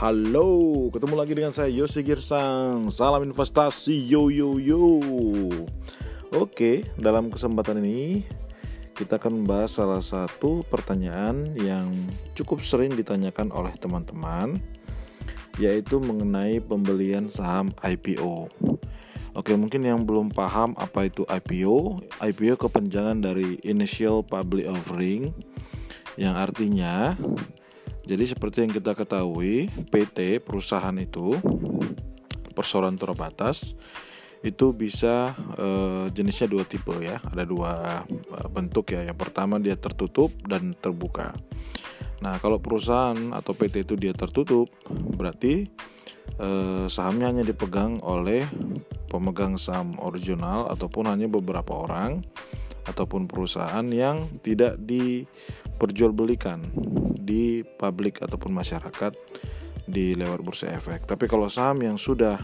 Halo, ketemu lagi dengan saya Yosi Girsang. Salam investasi, yo yo yo. Oke, dalam kesempatan ini Kita akan membahas salah satu pertanyaan yang cukup sering ditanyakan oleh teman-teman Yaitu mengenai pembelian saham IPO Oke, mungkin yang belum paham apa itu IPO IPO kepanjangan dari Initial Public Offering Yang artinya jadi seperti yang kita ketahui, PT perusahaan itu persoalan terbatas itu bisa e, jenisnya dua tipe ya, ada dua e, bentuk ya. Yang pertama dia tertutup dan terbuka. Nah kalau perusahaan atau PT itu dia tertutup, berarti e, sahamnya hanya dipegang oleh pemegang saham original ataupun hanya beberapa orang ataupun perusahaan yang tidak diperjualbelikan di publik ataupun masyarakat di lewat bursa efek. Tapi kalau saham yang sudah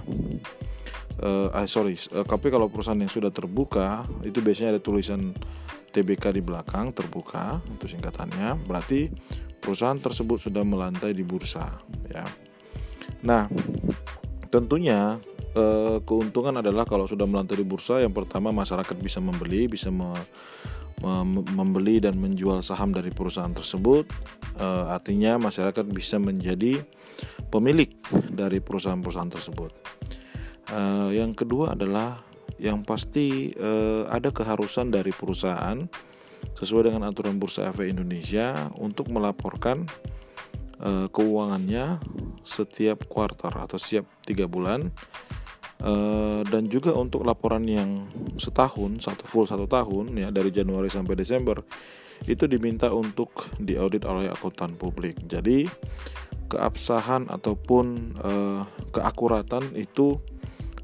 uh, sorry, uh, tapi kalau perusahaan yang sudah terbuka itu biasanya ada tulisan TBK di belakang terbuka itu singkatannya. Berarti perusahaan tersebut sudah melantai di bursa ya. Nah, tentunya keuntungan adalah kalau sudah melantai di bursa yang pertama masyarakat bisa membeli, bisa membeli dan menjual saham dari perusahaan tersebut uh, artinya masyarakat bisa menjadi pemilik dari perusahaan-perusahaan tersebut. Uh, yang kedua adalah yang pasti uh, ada keharusan dari perusahaan sesuai dengan aturan Bursa Efek Indonesia untuk melaporkan keuangannya setiap kuartal atau setiap tiga bulan Eh, dan juga untuk laporan yang setahun satu full satu tahun ya dari Januari sampai Desember itu diminta untuk diaudit oleh akuntan publik jadi keabsahan ataupun uh, keakuratan itu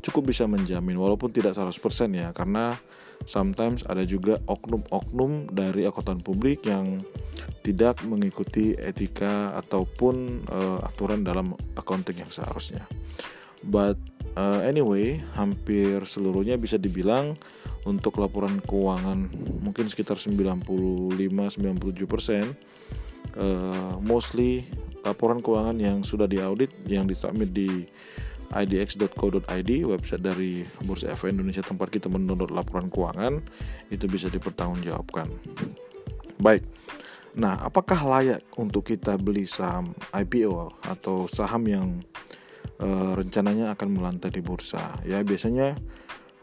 cukup bisa menjamin walaupun tidak 100% ya karena sometimes ada juga oknum-oknum dari akuntan publik yang tidak mengikuti etika ataupun uh, aturan dalam accounting yang seharusnya. But Uh, anyway, hampir seluruhnya bisa dibilang untuk laporan keuangan mungkin sekitar 95-97 persen. Uh, mostly laporan keuangan yang sudah diaudit yang disubmit di idx.co.id website dari Bursa Efek Indonesia tempat kita mendownload laporan keuangan itu bisa dipertanggungjawabkan. Baik. Nah, apakah layak untuk kita beli saham IPO atau saham yang uh, rencananya akan melantai di bursa. Ya biasanya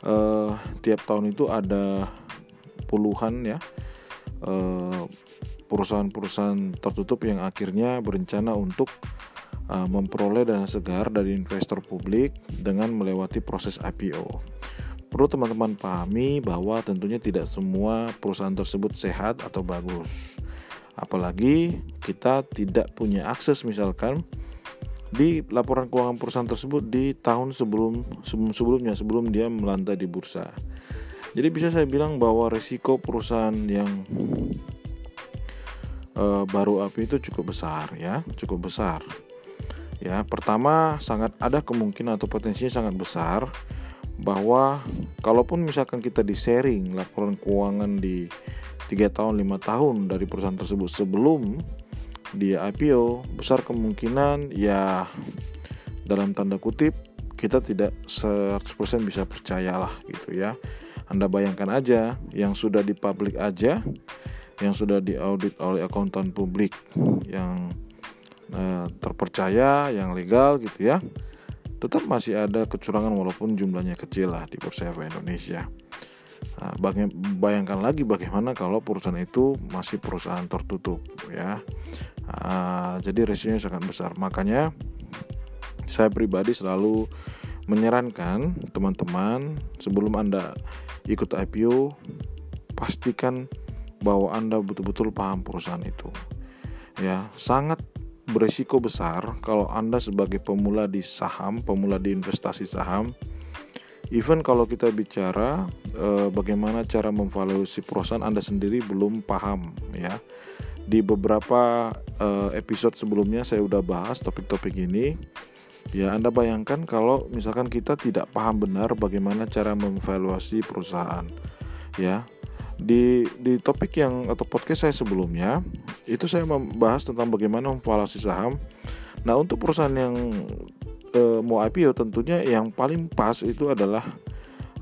uh, tiap tahun itu ada puluhan ya perusahaan perusahaan-perusahaan tertutup yang akhirnya berencana untuk uh, memperoleh dana segar dari investor publik dengan melewati proses IPO. Perlu teman-teman pahami bahwa tentunya tidak semua perusahaan tersebut sehat atau bagus. Apalagi kita tidak punya akses misalkan di laporan keuangan perusahaan tersebut di tahun sebelum sebelum sebelumnya sebelum dia melantai di bursa. Jadi bisa saya bilang bahwa risiko perusahaan yang uh, baru api itu cukup besar ya, cukup besar. Ya, pertama sangat ada kemungkinan atau potensinya sangat besar bahwa kalaupun misalkan kita di sharing laporan keuangan di tiga tahun lima tahun dari perusahaan tersebut sebelum dia IPO besar kemungkinan ya dalam tanda kutip kita tidak 100% bisa percayalah gitu ya. Anda bayangkan aja yang sudah di publik aja yang sudah diaudit oleh akuntan publik yang eh, terpercaya yang legal gitu ya tetap masih ada kecurangan walaupun jumlahnya kecil lah di Bursa Efek Indonesia Nah, bayangkan lagi bagaimana kalau perusahaan itu masih perusahaan tertutup ya. Nah, jadi resikonya sangat besar. Makanya saya pribadi selalu menyarankan teman-teman sebelum Anda ikut IPO pastikan bahwa Anda betul-betul paham perusahaan itu. Ya, sangat beresiko besar kalau Anda sebagai pemula di saham, pemula di investasi saham Even kalau kita bicara eh, bagaimana cara memvaluasi perusahaan Anda sendiri belum paham ya. Di beberapa eh, episode sebelumnya saya udah bahas topik-topik ini. Ya, Anda bayangkan kalau misalkan kita tidak paham benar bagaimana cara memvaluasi perusahaan. Ya. Di di topik yang atau podcast saya sebelumnya itu saya membahas tentang bagaimana memvaluasi saham Nah untuk perusahaan yang uh, mau IPO tentunya yang paling pas itu adalah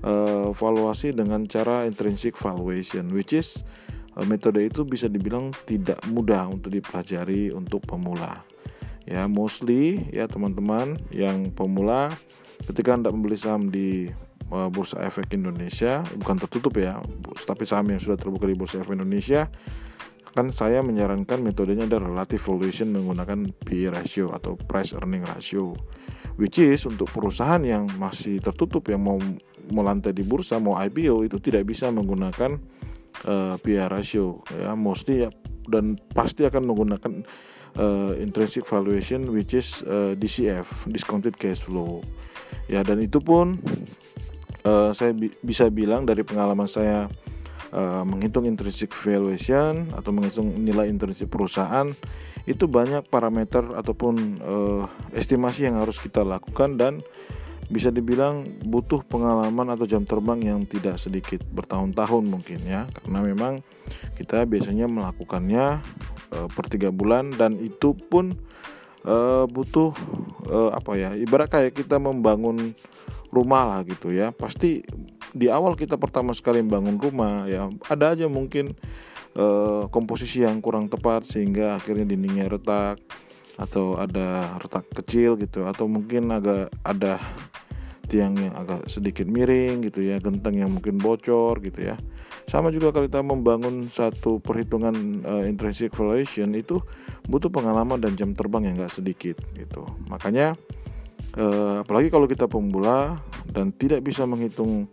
uh, valuasi dengan cara intrinsic valuation, which is uh, metode itu bisa dibilang tidak mudah untuk dipelajari untuk pemula. Ya mostly ya teman-teman yang pemula ketika anda membeli saham di Bursa Efek Indonesia bukan tertutup ya, tapi saham yang sudah terbuka di Bursa Efek Indonesia kan saya menyarankan metodenya ada relative valuation menggunakan PE ratio atau price earning ratio which is untuk perusahaan yang masih tertutup yang mau melantai di bursa mau IPO itu tidak bisa menggunakan uh, PE ratio ya. Mostly ya, dan pasti akan menggunakan uh, intrinsic valuation which is uh, DCF discounted cash flow. Ya dan itu pun uh, saya bi bisa bilang dari pengalaman saya uh, menghitung intrinsic valuation atau menghitung nilai intrinsik perusahaan itu banyak parameter ataupun uh, estimasi yang harus kita lakukan dan bisa dibilang butuh pengalaman atau jam terbang yang tidak sedikit bertahun-tahun mungkin ya. Karena memang kita biasanya melakukannya uh, per tiga bulan dan itu pun uh, butuh uh, apa ya ibarat kayak kita membangun rumah lah gitu ya. Pasti di awal kita pertama sekali membangun rumah ya ada aja mungkin uh, komposisi yang kurang tepat sehingga akhirnya dindingnya retak atau ada retak kecil gitu atau mungkin agak ada tiang yang agak sedikit miring gitu ya genteng yang mungkin bocor gitu ya. Sama juga kalau kita membangun satu perhitungan uh, intrinsic valuation itu butuh pengalaman dan jam terbang yang gak sedikit gitu. Makanya uh, apalagi kalau kita pemula dan tidak bisa menghitung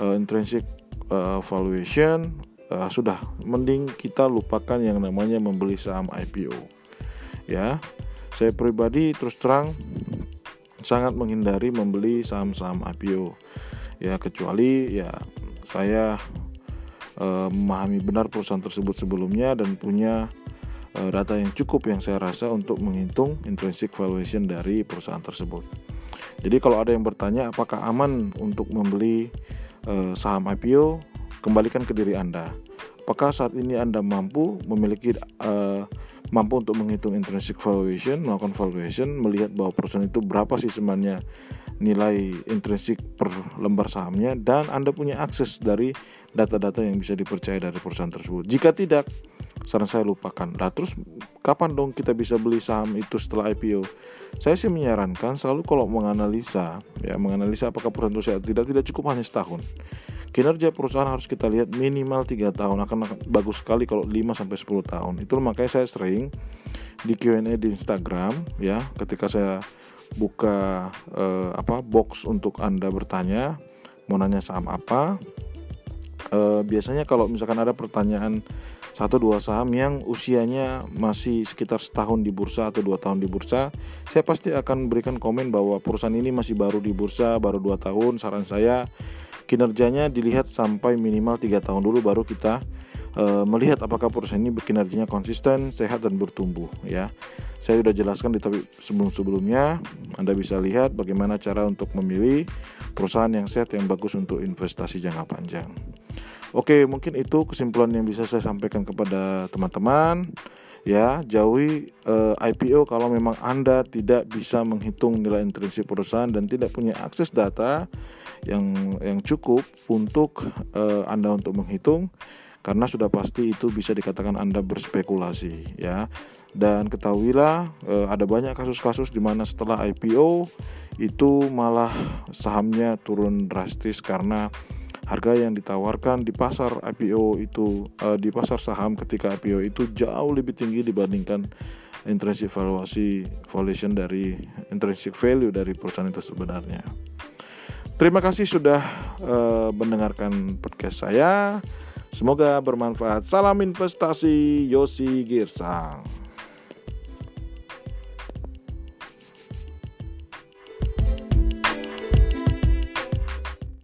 uh, intrinsic uh, valuation uh, sudah. Mending kita lupakan yang namanya membeli saham IPO ya saya pribadi terus terang sangat menghindari membeli saham-saham IPO ya kecuali ya saya uh, memahami benar perusahaan tersebut sebelumnya dan punya uh, data yang cukup yang saya rasa untuk menghitung intrinsic valuation dari perusahaan tersebut. Jadi kalau ada yang bertanya apakah aman untuk membeli uh, saham IPO, kembalikan ke diri Anda. Apakah saat ini Anda mampu memiliki uh, mampu untuk menghitung intrinsic valuation, melakukan valuation, melihat bahwa perusahaan itu berapa sih sebenarnya nilai intrinsik per lembar sahamnya dan Anda punya akses dari data-data yang bisa dipercaya dari perusahaan tersebut. Jika tidak, saran saya lupakan. Nah, terus kapan dong kita bisa beli saham itu setelah IPO? Saya sih menyarankan selalu kalau menganalisa, ya menganalisa apakah perusahaan itu tidak tidak cukup hanya setahun kinerja perusahaan harus kita lihat minimal tiga tahun akan bagus sekali kalau 5 sampai 10 tahun. Itu makanya saya sering di Q&A di Instagram ya ketika saya buka eh, apa box untuk Anda bertanya mau nanya saham apa. Eh, biasanya kalau misalkan ada pertanyaan satu dua saham yang usianya masih sekitar setahun di bursa atau dua tahun di bursa, saya pasti akan berikan komen bahwa perusahaan ini masih baru di bursa, baru dua tahun. Saran saya kinerjanya dilihat sampai minimal tiga tahun dulu baru kita uh, melihat apakah perusahaan ini kinerjanya konsisten, sehat dan bertumbuh ya. Saya sudah jelaskan di topik sebelum-sebelumnya. Anda bisa lihat bagaimana cara untuk memilih perusahaan yang sehat yang bagus untuk investasi jangka panjang. Oke, mungkin itu kesimpulan yang bisa saya sampaikan kepada teman-teman ya jauhi uh, eh, IPO kalau memang Anda tidak bisa menghitung nilai intrinsik perusahaan dan tidak punya akses data yang yang cukup untuk uh, Anda untuk menghitung karena sudah pasti itu bisa dikatakan Anda berspekulasi ya. Dan ketahuilah uh, ada banyak kasus-kasus di mana setelah IPO itu malah sahamnya turun drastis karena harga yang ditawarkan di pasar IPO itu uh, di pasar saham ketika IPO itu jauh lebih tinggi dibandingkan intrinsic valuasi valuation dari intrinsic value dari perusahaan itu sebenarnya. Terima kasih sudah uh, mendengarkan podcast saya. Semoga bermanfaat. Salam investasi Yosi Girsang.